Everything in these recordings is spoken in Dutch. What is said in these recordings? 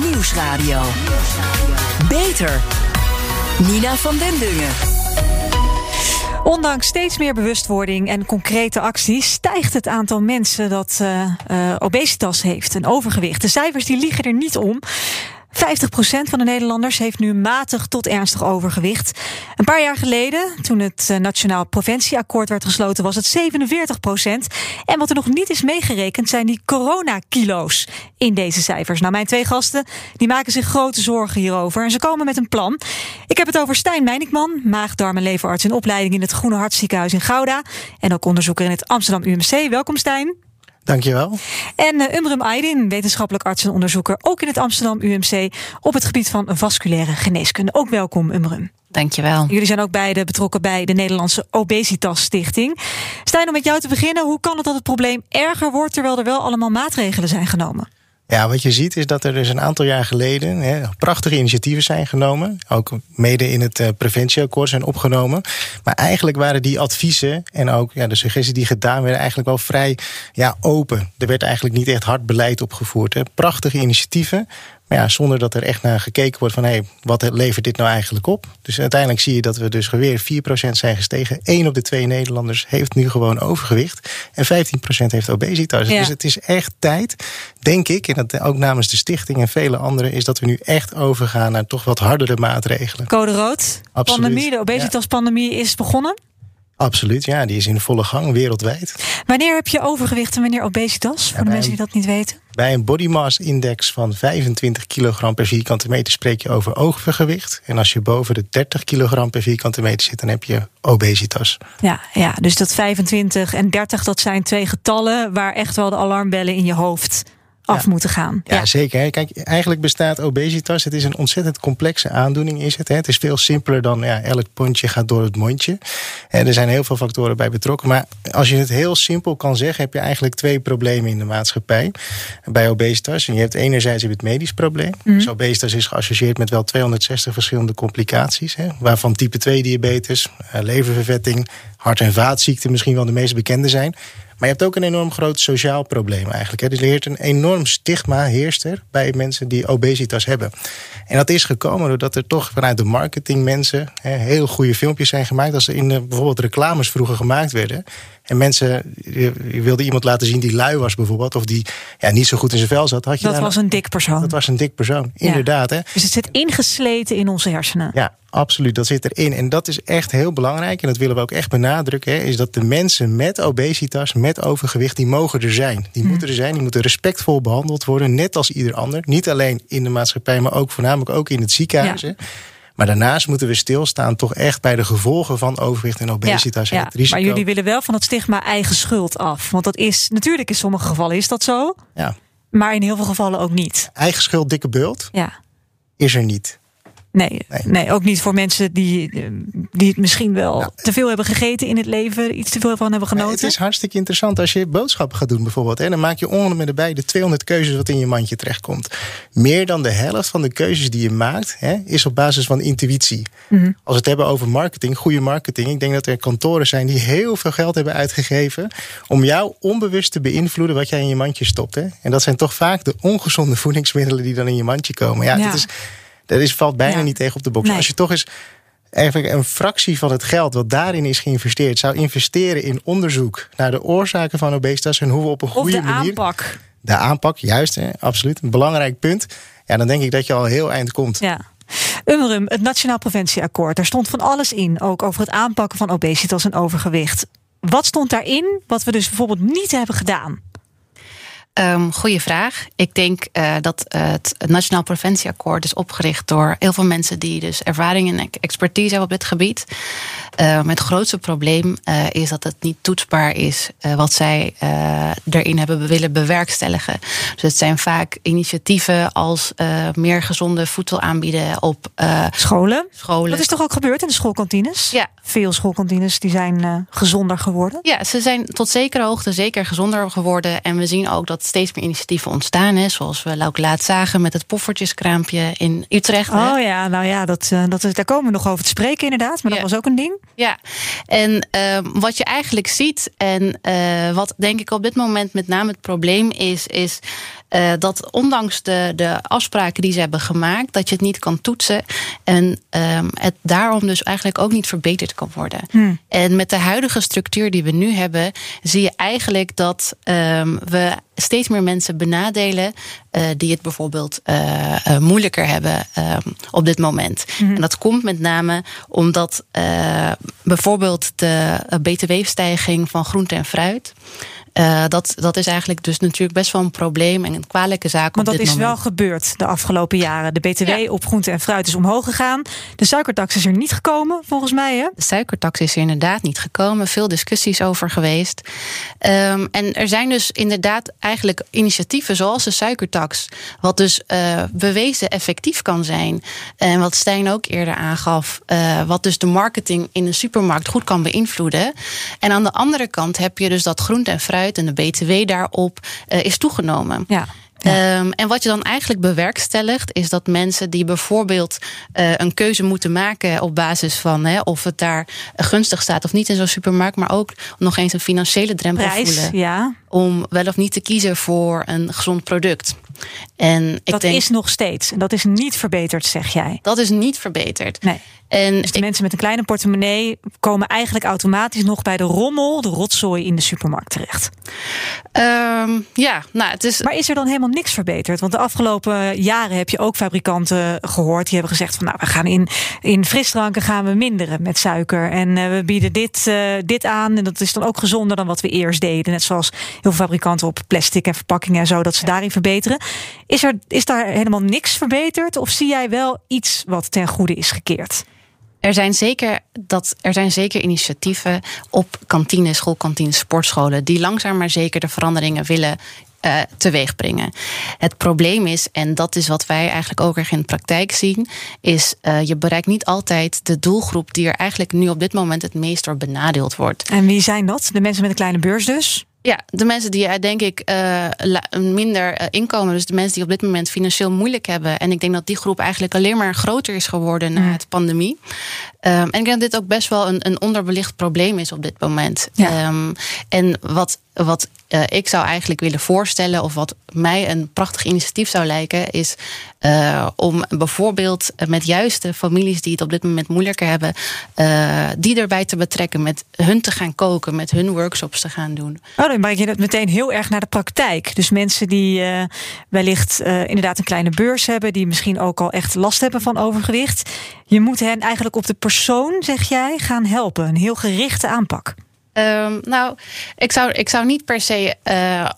Nieuwsradio. Beter. Nina van den Dungen. Ondanks steeds meer bewustwording en concrete acties stijgt het aantal mensen dat uh, uh, obesitas heeft en overgewicht. De cijfers die liegen er niet om. 50% van de Nederlanders heeft nu matig tot ernstig overgewicht. Een paar jaar geleden, toen het eh, Nationaal Preventieakkoord werd gesloten, was het 47%. En wat er nog niet is meegerekend zijn die coronakilo's in deze cijfers. Nou, mijn twee gasten die maken zich grote zorgen hierover en ze komen met een plan. Ik heb het over Stijn Meinikman, maag, darm en leverarts in opleiding in het Groene Hartziekenhuis in Gouda. En ook onderzoeker in het Amsterdam UMC. Welkom Stijn. Dankjewel. En uh, Umrum Aydin, wetenschappelijk arts en onderzoeker, ook in het Amsterdam UMC op het gebied van vasculaire geneeskunde. Ook welkom, Umrum. Dankjewel. Jullie zijn ook beide betrokken bij de Nederlandse Obesitas Stichting. Stijn, om met jou te beginnen, hoe kan het dat het probleem erger wordt terwijl er wel allemaal maatregelen zijn genomen? Ja, wat je ziet is dat er dus een aantal jaar geleden hè, prachtige initiatieven zijn genomen. Ook mede in het uh, preventieakkoord zijn opgenomen. Maar eigenlijk waren die adviezen en ook ja, de suggesties die gedaan werden eigenlijk wel vrij ja, open. Er werd eigenlijk niet echt hard beleid opgevoerd. Hè. Prachtige initiatieven. Maar ja, zonder dat er echt naar gekeken wordt van hé, hey, wat levert dit nou eigenlijk op? Dus uiteindelijk zie je dat we dus weer 4% zijn gestegen. 1 op de twee Nederlanders heeft nu gewoon overgewicht. En 15% heeft obesitas. Ja. Dus het is echt tijd, denk ik, en dat ook namens de stichting en vele anderen, is dat we nu echt overgaan naar toch wat hardere maatregelen. Code rood. Absoluut. Pandemie, de obesitas-pandemie is begonnen. Absoluut, ja, die is in volle gang wereldwijd. Wanneer heb je overgewicht en wanneer obesitas? Voor ja, de mensen die dat niet weten. Bij een body mass index van 25 kilogram per vierkante meter spreek je over overgewicht. En als je boven de 30 kilogram per vierkante meter zit, dan heb je obesitas. Ja, ja, dus dat 25 en 30, dat zijn twee getallen waar echt wel de alarmbellen in je hoofd af ja. moeten gaan. Ja, ja, zeker. Kijk, eigenlijk bestaat obesitas. Het is een ontzettend complexe aandoening, is het. Hè? Het is veel simpeler dan ja, elk pondje gaat door het mondje. En er zijn heel veel factoren bij betrokken. Maar als je het heel simpel kan zeggen, heb je eigenlijk twee problemen in de maatschappij bij obesitas. En je hebt enerzijds het medisch probleem. Mm. Dus obesitas is geassocieerd met wel 260 verschillende complicaties. Hè? Waarvan type 2 diabetes, leververvetting, hart- en vaatziekten misschien wel de meest bekende zijn. Maar je hebt ook een enorm groot sociaal probleem eigenlijk. Hè. Dus er heert een enorm stigma heerst er bij mensen die obesitas hebben. En dat is gekomen doordat er toch vanuit de marketing mensen heel goede filmpjes zijn gemaakt. Als er in de, bijvoorbeeld reclames vroeger gemaakt werden. En mensen, je, je wilde iemand laten zien die lui was bijvoorbeeld. Of die ja, niet zo goed in zijn vel zat. Had je dat was een dik persoon. Dat was een dik persoon, inderdaad. Hè. Dus het zit ingesleten in onze hersenen. Ja, absoluut. Dat zit erin. En dat is echt heel belangrijk. En dat willen we ook echt benadrukken. Hè, is dat de mensen met obesitas, met overgewicht, die mogen er zijn. Die Hm. moeten er zijn. Die moeten respectvol behandeld worden. Net als ieder ander. Niet alleen in de maatschappij, maar ook voornamelijk ook in het ziekenhuis. Ja. Maar daarnaast moeten we stilstaan toch echt bij de gevolgen van overgewicht en obesitas. Ja, en het risico. Maar jullie willen wel van het stigma eigen schuld af. Want dat is natuurlijk in sommige gevallen is dat zo. Ja. Maar in heel veel gevallen ook niet. Eigen schuld, dikke bult, Ja. is er niet. Nee, nee. Nee. ook niet voor mensen die, die het misschien wel Nou, te veel hebben gegeten in het leven, iets te veel van hebben genoten. het is hartstikke interessant als je boodschappen gaat doen bijvoorbeeld. En dan maak je ongeveer erbij de 200 keuzes wat in je mandje terechtkomt. Meer dan de helft van de keuzes die je maakt hè, is op basis van intuïtie. Mhm. Als we het hebben over marketing, goede marketing. Ik denk dat er kantoren zijn die heel veel geld hebben uitgegeven om jou onbewust te beïnvloeden wat jij in je mandje stopt. Hè. En dat zijn toch vaak de ongezonde voedingsmiddelen die dan in je mandje komen. Ja, Ja. Dat, is, dat is, valt bijna Ja. niet tegen op de box. Nee. Als je toch eens eigenlijk een fractie van het geld wat daarin is geïnvesteerd, zou investeren in onderzoek naar de oorzaken van obesitas en hoe we op een goede de manier. aanpak. De aanpak, juist, hè, absoluut. Een belangrijk punt. Ja, dan denk ik dat je al heel eind komt. Ja. Umrum, het Nationaal Preventieakkoord. Daar stond van alles in, ook over het aanpakken van obesitas en overgewicht. Wat stond daarin wat we dus bijvoorbeeld niet hebben gedaan? Um, goeie vraag. Ik denk uh, dat het Nationaal Preventieakkoord is opgericht door heel veel mensen die dus ervaring en expertise hebben op dit gebied. Uh, het grootste probleem is dat het niet toetsbaar is wat zij erin hebben willen bewerkstelligen. Dus het zijn vaak initiatieven als meer gezonde voedsel aanbieden op scholen. scholen. Dat is toch ook gebeurd in de schoolkantines? Ja. Veel schoolkantines die zijn gezonder geworden. Ja, ze zijn tot zekere hoogte zeker gezonder geworden. En we zien ook dat steeds meer initiatieven ontstaan. Hè, zoals we ook laat zagen met het poffertjeskraampje in Utrecht. Oh hè. ja, nou ja, dat, uh, dat is, daar komen we nog over te spreken inderdaad. Maar Ja. dat was ook een ding. Ja, en uh, wat je eigenlijk ziet, en uh, wat denk ik op dit moment met name het probleem is, is uh, dat ondanks de, de afspraken die ze hebben gemaakt, dat je het niet kan toetsen. En um, het daarom dus eigenlijk ook niet verbeterd kan worden. Hmm. En met de huidige structuur die we nu hebben, zie je eigenlijk dat um, we steeds meer mensen benadelen uh, die het bijvoorbeeld uh, uh, moeilijker hebben ehm, op dit moment. Hmm. En dat komt met name omdat bijvoorbeeld de btw-stijging van groente en fruit. Uh, dat, dat is eigenlijk dus natuurlijk best wel een probleem en een kwalijke zaak. Maar dat is wel gebeurd de afgelopen jaren. De BTW op groente en fruit is omhoog gegaan. De suikertax is er niet gekomen, volgens mij. Hè? De suikertax is er inderdaad niet gekomen. Veel discussies over geweest. Um, en er zijn dus inderdaad eigenlijk initiatieven zoals de suikertax, wat dus uh, bewezen effectief kan zijn. En wat Stijn ook eerder aangaf, uh, wat dus de marketing in een supermarkt goed kan beïnvloeden. En aan de andere kant heb je dus dat groente en fruit en de BTW daarop uh, is toegenomen. Ja. Ja. Um, en wat je dan eigenlijk bewerkstelligt, is dat mensen die bijvoorbeeld uh, een keuze moeten maken op basis van hè, of het daar gunstig staat of niet in zo'n supermarkt, maar ook nog eens een financiële drempel Prijs, voelen ja. om wel of niet te kiezen voor een gezond product. En ik dat denk, is nog steeds. En dat is niet verbeterd, zeg jij. Dat is niet verbeterd. Nee. En dus de mensen met een kleine portemonnee komen eigenlijk automatisch nog bij de rommel, de rotzooi in de supermarkt terecht. Um, ja, nou, het is. Maar is er dan helemaal niks verbeterd? Want de afgelopen jaren heb je ook fabrikanten gehoord die hebben gezegd van nou, we gaan in, in frisdranken gaan we minderen met suiker. En uh, we bieden dit, uh, dit aan. En dat is dan ook gezonder dan wat we eerst deden. Net zoals heel veel fabrikanten op plastic en verpakkingen en zo, dat ze ja. daarin verbeteren. Is, er, is daar helemaal niks verbeterd? Of zie jij wel iets wat ten goede is gekeerd? Er zijn, zeker dat, er zijn zeker initiatieven op kantines, schoolkantines, sportscholen, die langzaam maar zeker de veranderingen willen uh, teweeg brengen. Het probleem is, en dat is wat wij eigenlijk ook erg in de praktijk zien, is uh, je bereikt niet altijd de doelgroep die er eigenlijk nu op dit moment het meest door benadeeld wordt. En wie zijn dat? De mensen met een kleine beurs dus? Ja, de mensen die denk ik uh, minder uh, inkomen, dus de mensen die op dit moment financieel moeilijk hebben. En ik denk dat die groep eigenlijk alleen maar groter is geworden na de pandemie. Um, en ik denk dat dit ook best wel een, een onderbelicht probleem is op dit moment. Ja. Um, en wat, wat uh, ik zou eigenlijk willen voorstellen, of wat mij een prachtig initiatief zou lijken, is uh, om bijvoorbeeld met juist de families die het op dit moment moeilijker hebben, uh, die erbij te betrekken, met hun te gaan koken, met hun workshops te gaan doen. Oh, dan maak je het meteen heel erg naar de praktijk. Dus mensen die wellicht inderdaad een kleine beurs hebben, die misschien ook al echt last hebben van overgewicht. Je moet hen eigenlijk op de persoon, zeg jij, gaan helpen. Een heel gerichte aanpak. Um, nou, ik zou, ik zou niet per se uh,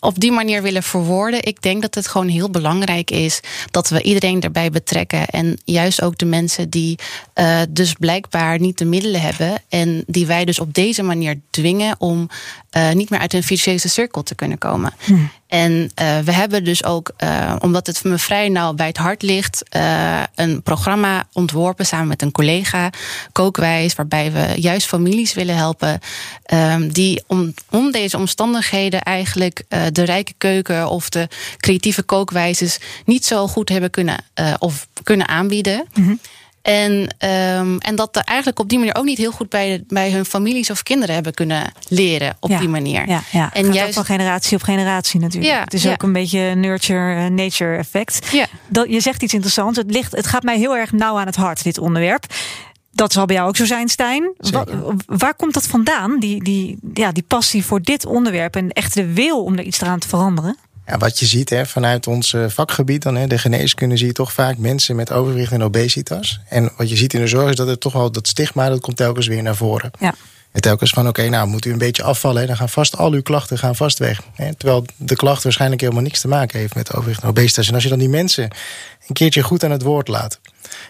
op die manier willen verwoorden. Ik denk dat het gewoon heel belangrijk is dat we iedereen erbij betrekken. En juist ook de mensen die uh, dus blijkbaar niet de middelen hebben. En die wij dus op deze manier dwingen om uh, niet meer uit een vicieuze cirkel te kunnen komen. Hm. En uh, we hebben dus ook, uh, omdat het me vrij nauw bij het hart ligt, een programma ontworpen samen met een collega, Kookwijs, waarbij we juist families willen helpen um, die om, om deze omstandigheden eigenlijk de rijke keuken of de creatieve kookwijzes niet zo goed hebben kunnen of kunnen aanbieden. -hmm. En, um, en dat er eigenlijk op die manier ook niet heel goed bij, de, bij hun families of kinderen hebben kunnen leren op ja, die manier. Ja, ja. En Gaat juist van generatie op generatie natuurlijk. Ja, het is ja. ook een beetje nurture-nature effect. Ja. Dat, je zegt iets interessants. Het, ligt, het gaat mij heel erg nauw aan het hart, dit onderwerp. Dat zal bij jou ook zo zijn, Stijn. Wa waar komt dat vandaan, die, die, ja, die passie voor dit onderwerp en echt de wil om er iets eraan te veranderen? Ja, wat je ziet hè, vanuit ons vakgebied, dan, hè, de geneeskunde, zie je toch vaak mensen met overgewicht en obesitas. En wat je ziet in de zorg is dat het toch wel dat stigma, dat komt telkens weer naar voren. Ja. En telkens van, oké, okay, nou moet u een beetje afvallen. Hè, dan gaan vast al uw klachten gaan vast weg. Hè, terwijl de klacht waarschijnlijk helemaal niks te maken heeft met overgewicht en obesitas. En als je dan die mensen een keertje goed aan het woord laat.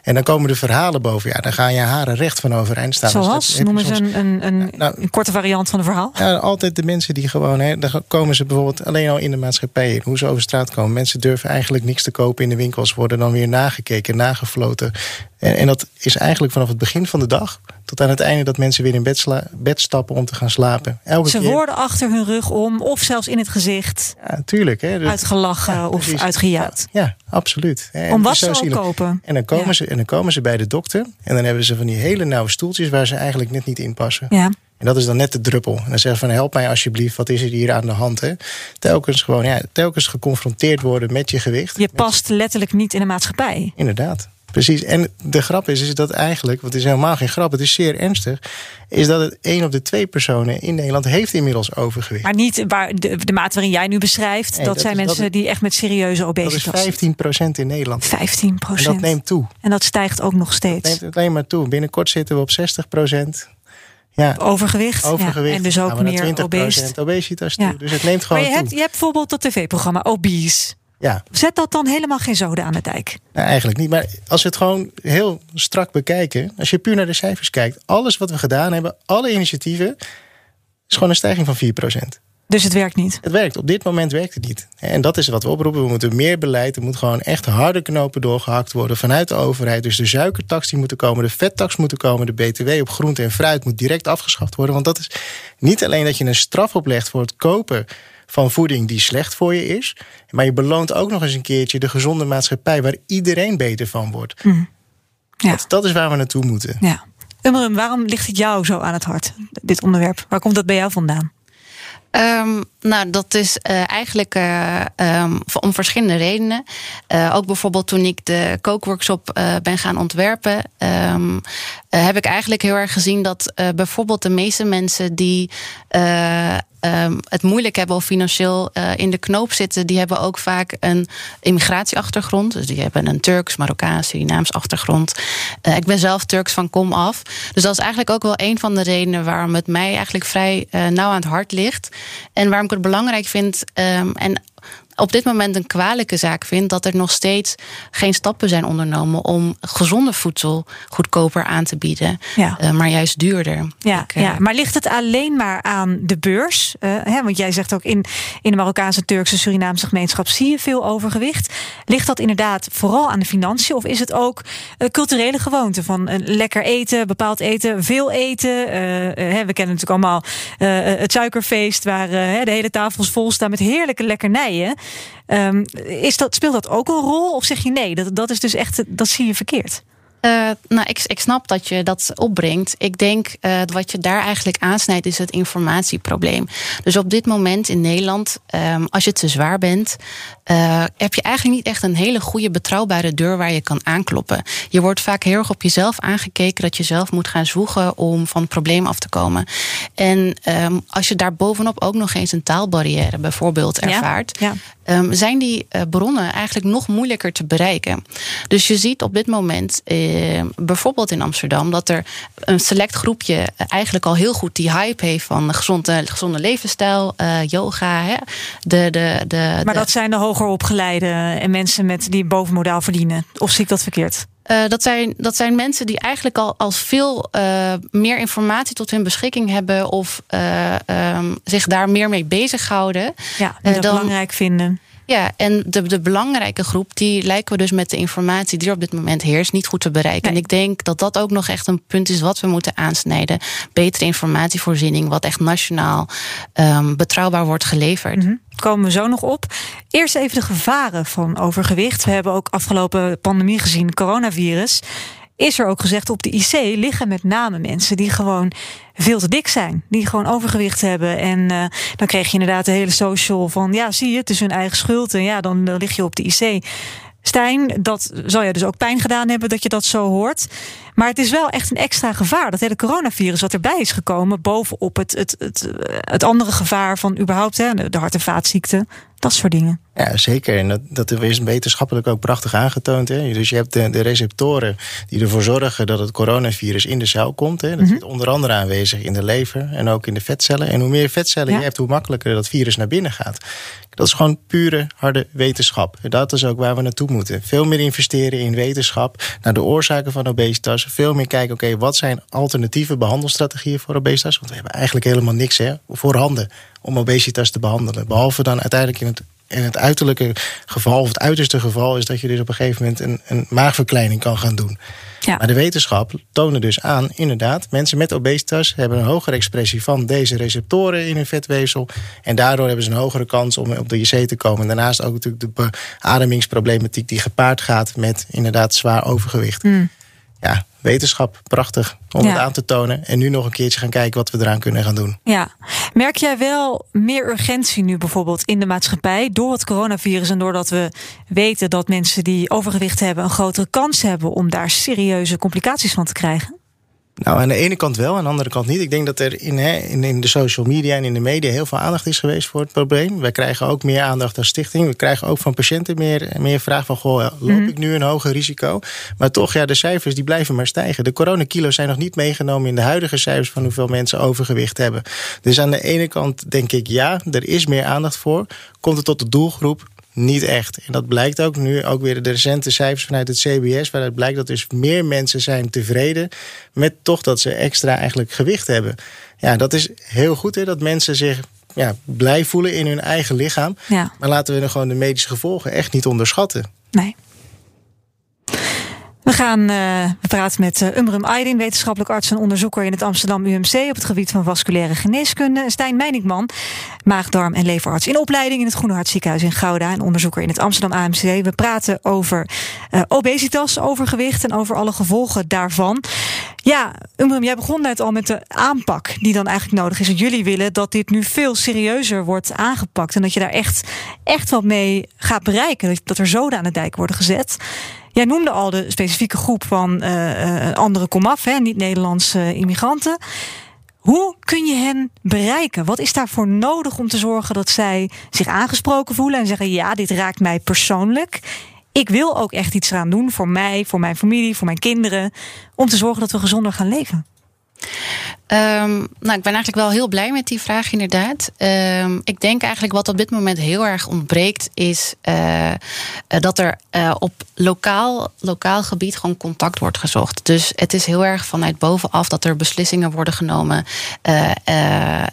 En dan komen de verhalen boven. Ja, dan gaan je haren recht van overeind staan. Zoals? Dus dat, Noem eens een, een, een, nou, een, korte variant van een verhaal. Ja, altijd de mensen die gewoon... Hè, dan komen ze bijvoorbeeld alleen al in de maatschappij. Hoe ze over straat komen. Mensen durven eigenlijk niks te kopen in de winkels. Worden dan weer nagekeken, nagefloten. En, en dat is eigenlijk vanaf het begin van de dag... tot aan het einde dat mensen weer in bed, bed stappen om te gaan slapen. Elke ze keer... worden achter hun rug om. Of zelfs in het gezicht. Ja, tuurlijk. Hè. Uitgelachen ja, of uitgejaagd. Ja, ja absoluut. En om wat ze ook kopen. En dan, komen ze, en dan komen ze bij de dokter. En dan hebben ze van die hele nauwe stoeltjes waar ze eigenlijk net niet in passen. Ja. En dat is dan net de druppel. En dan zeggen van help mij alsjeblieft, wat is er hier aan de hand? Hè? Telkens gewoon, ja, telkens geconfronteerd worden met je gewicht. Je past letterlijk niet in de maatschappij. Inderdaad. Precies. En de grap is, is dat eigenlijk, want het is helemaal geen grap, het is zeer ernstig, is dat het één op de twee personen in Nederland heeft inmiddels overgewicht. Maar niet waar de, de mate waarin jij nu beschrijft, Nee, dat, dat zijn is- mensen dat die echt met serieuze Dat is obesitas 15% in Nederland. 15 En procent. dat neemt toe. En dat stijgt ook nog Dat steeds. neemt alleen maar toe. Binnenkort zitten we op 60% Ja, Overgewicht. overgewicht. Ja, en dus ook meer 20% obesitas. obesitas toe. Ja. Dus het neemt Maar gewoon je toe. hebt, je hebt bijvoorbeeld dat tv-programma Obese. Ja, Zet dat dan helemaal geen zoden aan de dijk? nou, eigenlijk niet. Maar als we het gewoon heel strak bekijken, als je puur naar de cijfers kijkt, alles wat we gedaan hebben, alle initiatieven, is gewoon een stijging van 4%. Dus het werkt niet. Het werkt. Op dit moment werkt het niet. En dat is wat we oproepen. We moeten meer beleid. Er moet gewoon echt harde knopen doorgehakt worden vanuit de overheid. Dus de suikertax die moeten komen, de vettax moeten komen, de BTW op groente en fruit moet direct afgeschaft worden. Want dat is niet alleen dat je een straf oplegt voor het kopen van voeding die slecht voor je is, maar je beloont ook nog eens een keertje de gezonde maatschappij waar iedereen beter van wordt. Ja. Dat, dat is waar we naartoe moeten. ja. Umrum, waarom ligt het jou zo aan het hart, dit onderwerp? Waar komt dat bij jou vandaan? Ehm, nou, dat is eh, eigenlijk eh, ehm, om verschillende redenen. Eh, ook bijvoorbeeld toen ik de kookworkshop ben gaan ontwerpen, ehm, eh, heb ik eigenlijk heel erg gezien dat bijvoorbeeld de meeste mensen die het moeilijk hebben of financieel in de knoop zitten, die hebben ook vaak een immigratieachtergrond. Dus die hebben een Turks, Marokkaans, Surinaams achtergrond. Ik ben zelf Turks van kom af. Dus dat is eigenlijk ook wel een van de redenen waarom het mij eigenlijk vrij nauw aan het hart ligt. En waarom ik het belangrijk vind. ehm, en op dit moment een kwalijke zaak vind dat er nog steeds geen stappen zijn ondernomen om gezonde voedsel goedkoper aan te bieden, Ja. eh, maar juist duurder. Ja, Ik, eh, ja, maar ligt het alleen maar aan de beurs? Eh, hè, want jij zegt ook in, in de Marokkaanse, Turkse, Surinaamse gemeenschap zie je veel overgewicht. Ligt dat inderdaad vooral aan de financiën? Of is het ook culturele gewoonte van lekker eten, bepaald eten, veel eten? Hè, we kennen natuurlijk allemaal het suikerfeest waar de hele tafels vol staan met heerlijke lekkernijen. Ehm, is dat, speelt dat ook een rol? Of zeg je nee, dat, dat is dus echt, dat zie je verkeerd? Eh, nou, ik, ik snap dat je dat opbrengt. Ik denk uh, wat je daar eigenlijk aansnijdt is het informatieprobleem. Dus op dit moment in Nederland, um, als je te zwaar bent, uh, heb je eigenlijk niet echt een hele goede betrouwbare deur waar je kan aankloppen. Je wordt vaak heel erg op jezelf aangekeken dat je zelf moet gaan zwoegen om van het probleem af te komen. En um, als je daar bovenop ook nog eens een taalbarrière bijvoorbeeld ervaart, Ja, ja. um, zijn die bronnen eigenlijk nog moeilijker te bereiken. Dus je ziet op dit moment, uh, bijvoorbeeld in Amsterdam, dat er een select groepje eigenlijk al heel goed die hype heeft van gezonde, gezonde levensstijl, uh, yoga. Hè? De, de, de, Maar de, dat zijn de hoger opgeleide en mensen met die bovenmodaal verdienen. Of zie ik dat verkeerd? Uh, dat, zijn, dat zijn mensen die eigenlijk al als veel uh, meer informatie tot hun beschikking hebben of uh, um, zich daar meer mee bezighouden. Ja, die dat dan, belangrijk vinden. Ja, en de, de belangrijke groep, die lijken we dus met de informatie die er op dit moment heerst, niet goed te bereiken. Nee. En ik denk dat dat ook nog echt een punt is wat we moeten aansnijden. Betere informatievoorziening, wat echt nationaal um, betrouwbaar wordt geleverd. Mm -hmm. Komen we zo nog op. Eerst even de gevaren van overgewicht. We hebben ook afgelopen pandemie gezien, coronavirus is er ook gezegd op de IC liggen met name mensen die gewoon veel te dik zijn. Die gewoon overgewicht hebben. En uh, dan kreeg je inderdaad de hele social van ja, zie je, het is hun eigen schuld. En ja, dan, lig je op de IC. Stijn, dat zal je dus ook pijn gedaan hebben dat je dat zo hoort. Maar het is wel echt een extra gevaar. Dat hele coronavirus wat erbij is gekomen, bovenop het, het, het, het andere gevaar van überhaupt hè, de hart- en vaatziekten. Dat soort dingen. Ja, zeker. En dat, dat is wetenschappelijk ook prachtig aangetoond. Hè? Dus je hebt de, de, receptoren die ervoor zorgen dat het coronavirus in de cel komt. Hè? Dat mm -hmm. zit onder andere aanwezig in de lever en ook in de vetcellen. En hoe meer vetcellen ja. je hebt, hoe makkelijker dat virus naar binnen gaat. Dat is gewoon pure harde wetenschap. Dat is ook waar we naartoe moeten. Veel meer investeren in wetenschap, naar de oorzaken van obesitas. Veel meer kijken, oké, okay, wat zijn alternatieve behandelstrategieën voor obesitas? Want we hebben eigenlijk helemaal niks hè, voorhanden om obesitas te behandelen. Behalve dan uiteindelijk in het, in het uiterlijke geval, of het uiterste geval, is dat je dus op een gegeven moment een, een maagverkleining kan gaan doen. Ja. Maar de wetenschap toonde dus aan, inderdaad, mensen met obesitas hebben een hogere expressie van deze receptoren in hun vetweefsel. En daardoor hebben ze een hogere kans om op de IC te komen. En daarnaast ook natuurlijk de beademingsproblematiek die gepaard gaat met inderdaad zwaar overgewicht. Mm. Ja, wetenschap, prachtig om het aan te tonen. En nu nog een keertje gaan kijken wat we eraan kunnen gaan doen. Ja, merk jij wel meer urgentie nu bijvoorbeeld in de maatschappij door het coronavirus en doordat we weten dat mensen die overgewicht hebben een grotere kans hebben om daar serieuze complicaties van te krijgen? Nou, aan de ene kant wel, aan de andere kant niet. Ik denk dat er in, hè, in, in, de social media en in de media heel veel aandacht is geweest voor het probleem. Wij krijgen ook meer aandacht als stichting. We krijgen ook van patiënten meer, meer vraag van: goh, loop mhm. ik nu een hoger risico? Maar toch, ja, de cijfers die blijven maar stijgen. De coronakilo's zijn nog niet meegenomen in de huidige cijfers van hoeveel mensen overgewicht hebben. Dus aan de ene kant denk ik ja, er is meer aandacht voor. Komt het tot de doelgroep? Niet echt. En dat blijkt ook nu, ook weer de recente cijfers vanuit het CBS, waaruit blijkt dat dus meer mensen zijn tevreden met toch dat ze extra eigenlijk gewicht hebben. Ja, dat is heel goed hè, dat mensen zich ja, blij voelen in hun eigen lichaam. Ja. Maar laten we er gewoon de medische gevolgen echt niet onderschatten. Nee. We gaan we praten met uh, Umrum Aydin, wetenschappelijk arts en onderzoeker in het Amsterdam UMC op het gebied van vasculaire geneeskunde. Stijn Meiningman, maagdarm- en leverarts in opleiding in het Groene Hartziekenhuis in Gouda en onderzoeker in het Amsterdam AMC. We praten over uh, obesitas, overgewicht en over alle gevolgen daarvan. Ja, Umrum, jij begon net al met de aanpak die dan eigenlijk nodig is. En jullie willen dat dit nu veel serieuzer wordt aangepakt en dat je daar echt, echt wat mee gaat bereiken. Dat er zoden aan de dijk worden gezet. Jij noemde al de specifieke groep van uh, andere komaf, niet-Nederlandse immigranten. Hoe kun je hen bereiken? Wat is daarvoor nodig om te zorgen dat zij zich aangesproken voelen en zeggen: ja, dit raakt mij persoonlijk. Ik wil ook echt iets eraan doen voor mij, voor mijn familie, voor mijn kinderen, om te zorgen dat we gezonder gaan leven. Um, nou, ik ben eigenlijk wel heel blij met die vraag, inderdaad. Um, ik denk eigenlijk wat op dit moment heel erg ontbreekt, is uh, dat er uh, op lokaal, lokaal gebied gewoon contact wordt gezocht. Dus het is heel erg vanuit bovenaf dat er beslissingen worden genomen.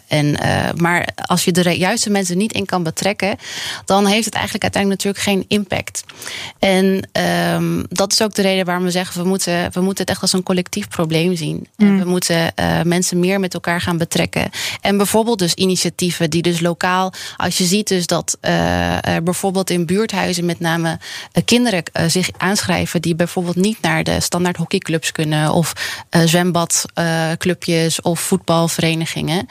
en, maar als je de juiste mensen niet in kan betrekken, dan heeft het eigenlijk uiteindelijk natuurlijk geen impact. En um, dat is ook de reden waarom we zeggen, we moeten, we moeten het echt als een collectief probleem zien. Mm. En we moeten mensen mensen meer met elkaar gaan betrekken. En bijvoorbeeld dus initiatieven die dus lokaal, als je ziet dus dat uh, er bijvoorbeeld in buurthuizen met name uh, kinderen uh, zich aanschrijven die bijvoorbeeld niet naar de standaard hockeyclubs kunnen of zwembadclubjes of voetbalverenigingen.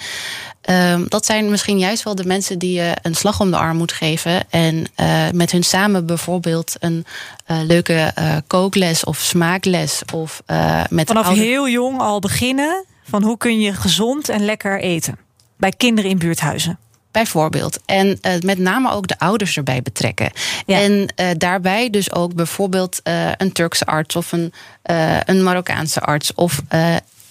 Um, dat zijn misschien juist wel de mensen die je een slag om de arm moet geven. En uh, met hun samen bijvoorbeeld een uh, leuke kookles of smaakles. Of, met Vanaf heel jong al beginnen van hoe kun je gezond en lekker eten bij kinderen in buurthuizen. Bijvoorbeeld. En uh, met name ook de ouders erbij betrekken. En uh, daarbij dus ook bijvoorbeeld uh, een Turkse arts of een, een Marokkaanse arts of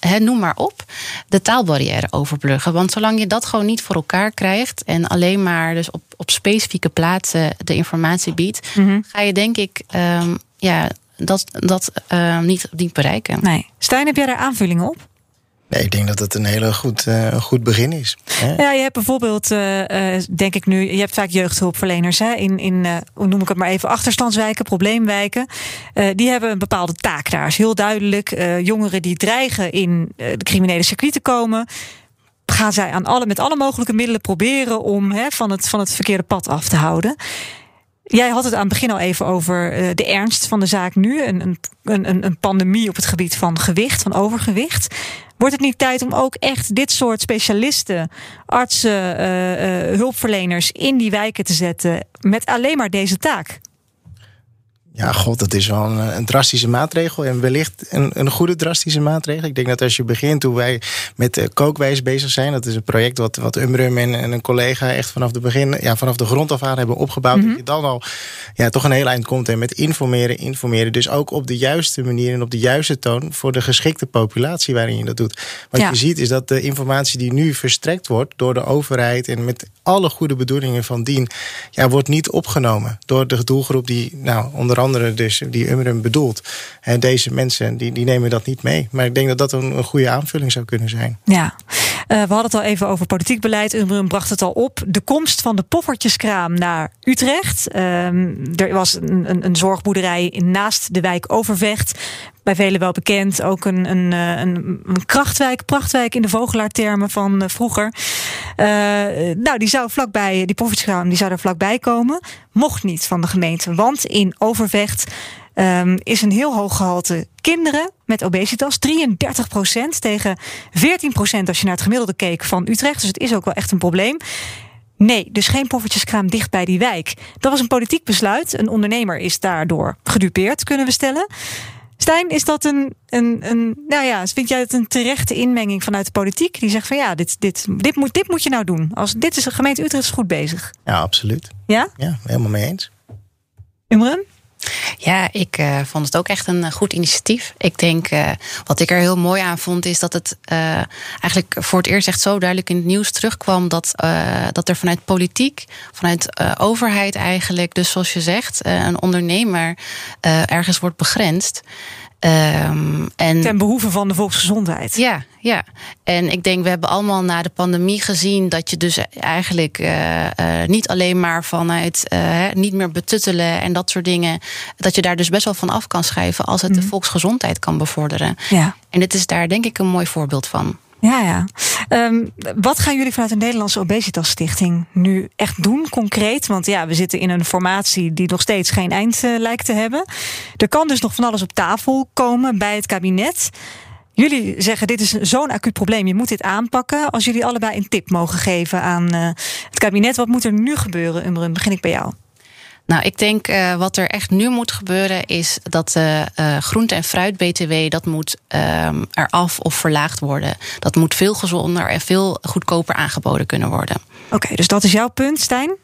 He, noem maar op, de taalbarrière overbruggen. Want zolang je dat gewoon niet voor elkaar krijgt en alleen maar dus op, op specifieke plaatsen de informatie biedt, mm -hmm. ga je denk ik um, ja, dat, dat uh, niet, niet bereiken. Nee. Stijn, heb jij daar aanvullingen op? Nee, ik denk dat het een hele goed, uh, goed begin is. Ja, je hebt bijvoorbeeld, uh, denk ik nu, je hebt vaak jeugdhulpverleners hè, in, in hoe noem ik het maar even, achterstandswijken, probleemwijken. die hebben een bepaalde taak daar. is heel duidelijk. jongeren die dreigen in de criminele circuit te komen, gaan zij aan alle, met alle mogelijke middelen proberen om hè, van, het, van het verkeerde pad af te houden. Jij had het aan het begin al even over de ernst van de zaak nu. Een, een, een, een pandemie op het gebied van gewicht, van overgewicht. Wordt het niet tijd om ook echt dit soort specialisten, artsen, uh, uh, hulpverleners in die wijken te zetten met alleen maar deze taak? Ja, god, dat is wel een, een, drastische maatregel. En wellicht een, een goede drastische maatregel. Ik denk dat als je begint, hoe wij met de kookwijs bezig zijn. Dat is een project wat, wat Umrum en, en een collega echt vanaf de begin, ja, vanaf de grond af aan hebben opgebouwd. Mhm. Dat je dan al ja, toch een heel eind komt. En met informeren, informeren. Dus ook op de juiste manier en op de juiste toon voor de geschikte populatie waarin je dat doet. Wat je ziet is dat de informatie die nu verstrekt wordt door de overheid en met alle goede bedoelingen van dien, ja, wordt niet opgenomen door de doelgroep die, nou, onder andere dus die Umrum bedoelt. En deze mensen die, die nemen dat niet mee. Maar ik denk dat dat een, een goede aanvulling zou kunnen zijn. Ja, we hadden het al even over politiek beleid. Umrum bracht het al op. De komst van de poffertjeskraam naar Utrecht. Uh, er was een, een, een zorgboerderij naast de wijk Overvecht bij velen wel bekend. Ook een, een, eh, een, een krachtwijk, prachtwijk in de vogelaartermen van uh, vroeger. Nou, die zou vlakbij, die poffertjeskraam, die zou er vlakbij komen. Mocht niet van de gemeente, want in Overvecht um, is een heel hoog gehalte kinderen met obesitas. 33% tegen 14% als je naar het gemiddelde keek van Utrecht. Dus het is ook wel echt een probleem. Nee, dus geen poffertjeskraam dicht bij die wijk. Dat was een politiek besluit. Een ondernemer is daardoor gedupeerd, kunnen we stellen. Stijn, is dat een, een, een. Nou ja, vind jij het een terechte inmenging vanuit de politiek? Die zegt van ja, dit, dit, dit, moet, dit moet je nou doen. Als, dit is de gemeente Utrecht is goed bezig. Ja, absoluut. Ja? Ja, helemaal mee eens. Umrem? Ja, ik uh, vond het ook echt een uh, goed initiatief. Ik denk, uh, wat ik er heel mooi aan vond, is dat het eigenlijk voor het eerst echt zo duidelijk in het nieuws terugkwam dat, dat er vanuit politiek, vanuit overheid eigenlijk, dus zoals je zegt, een ondernemer ergens wordt begrensd. Um, en, Ten behoeve van de volksgezondheid. Ja, ja. En ik denk, we hebben allemaal na de pandemie gezien dat je dus eigenlijk uh, uh, niet alleen maar vanuit uh, niet meer betuttelen en dat soort dingen, dat je daar dus best wel van af kan schrijven als het mm. de mhm. volksgezondheid kan bevorderen. Ja. En dit is daar denk ik een mooi voorbeeld van. Ja, ja. Um, wat gaan jullie vanuit de Nederlandse Obesitas Stichting nu echt doen, concreet? Want ja, we zitten in een formatie die nog steeds geen eind uh, lijkt te hebben. Er kan dus nog van alles op tafel komen bij het kabinet. Jullie zeggen dit is zo'n acuut probleem, je moet dit aanpakken. Als jullie allebei een tip mogen geven aan uh, het kabinet, wat moet er nu gebeuren? Umrun, begin ik bij jou. Nou, ik denk uh, wat er echt nu moet gebeuren is dat de uh, groente- en fruit-BTW dat moet um, eraf of verlaagd worden. Dat moet veel gezonder en veel goedkoper aangeboden kunnen worden. Oké, okay, dus dat is jouw punt, Stijn?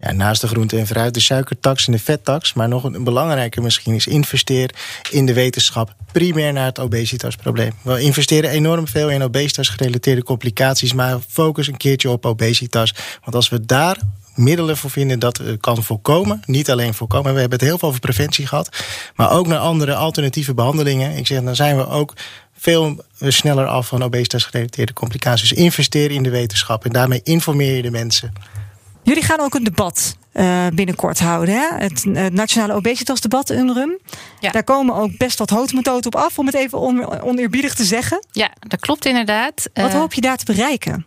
Ja, naast de groente en fruit, de suikertax en de vettax. Maar nog een belangrijker misschien is investeer in de wetenschap. Primair naar het obesitasprobleem. We investeren enorm veel in obesitas gerelateerde complicaties. Maar focus een keertje op obesitas. Want als we daar middelen voor vinden dat kan voorkomen. Niet alleen voorkomen. We hebben het heel veel over preventie gehad. Maar ook naar andere alternatieve behandelingen. Ik zeg, dan zijn we ook veel sneller af van obesitas gerelateerde complicaties. Dus investeer in de wetenschap en daarmee informeer je de mensen. Jullie gaan ook een debat uh, binnenkort houden. Hè? Het, het Nationale Obesitasdebat, UNRUM. Ja. Daar komen ook best wat houtmethoden op af, om het even on, oneerbiedig te zeggen. Ja, dat klopt inderdaad. Wat uh, hoop je daar te bereiken?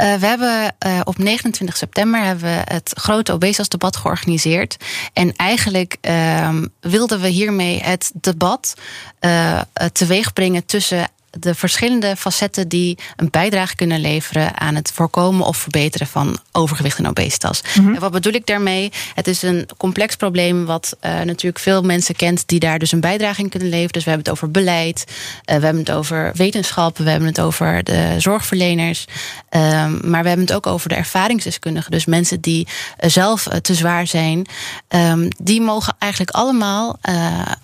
Uh, we hebben uh, op 29 september hebben we het grote obesitasdebat georganiseerd. En eigenlijk uh, wilden we hiermee het debat uh, teweeg brengen tussen de verschillende facetten die een bijdrage kunnen leveren aan het voorkomen of verbeteren van overgewicht en obesitas. Mm -hmm. En wat bedoel ik daarmee? Het is een complex probleem wat uh, natuurlijk veel mensen kent die daar dus een bijdrage in kunnen leveren. Dus we hebben het over beleid, uh, we hebben het over wetenschap, we hebben het over de zorgverleners, um, maar we hebben het ook over de ervaringsdeskundigen. Dus mensen die uh, zelf te zwaar zijn, um, die mogen eigenlijk allemaal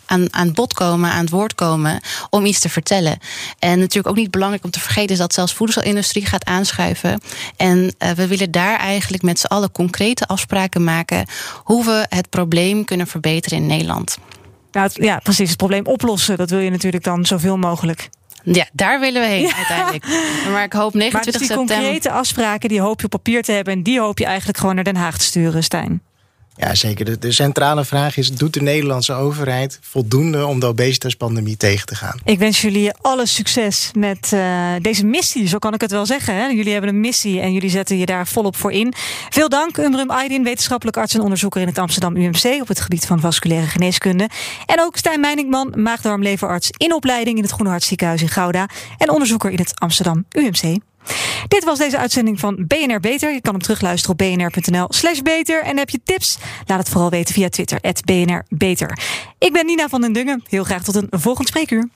aan, aan bod komen, aan het woord komen om iets te vertellen. En natuurlijk ook niet belangrijk om te vergeten is dat zelfs de voedselindustrie gaat aanschuiven. En uh, we willen daar eigenlijk met z'n allen concrete afspraken maken hoe we het probleem kunnen verbeteren in Nederland. Nou, ja, precies. Het probleem oplossen, dat wil je natuurlijk dan zoveel mogelijk. Ja, daar willen we heen ja. uiteindelijk. Maar ik hoop 29 maar dus die september. concrete afspraken, die hoop je op papier te hebben. En die hoop je eigenlijk gewoon naar Den Haag te sturen, Stijn. Ja, zeker. De, centrale vraag is: doet de Nederlandse overheid voldoende om de obesitaspandemie tegen te gaan? Ik wens jullie alle succes met uh, deze missie, zo kan ik het wel zeggen. Hè? Jullie hebben een missie en jullie zetten je daar volop voor in. Veel dank, Umrum Aydin, wetenschappelijk arts en onderzoeker in het Amsterdam UMC op het gebied van vasculaire geneeskunde. En ook Stijn Meiningman, maagdarmleverarts in opleiding in het Groene Hartziekenhuis in Gouda en onderzoeker in het Amsterdam UMC. Dit was deze uitzending van BNR Beter. Je kan hem terugluisteren op bnr.nl slash beter. En heb je tips? Laat het vooral weten via Twitter, BNR Beter. Ik ben Nina van den Dungen. Heel graag tot een volgend spreekuur.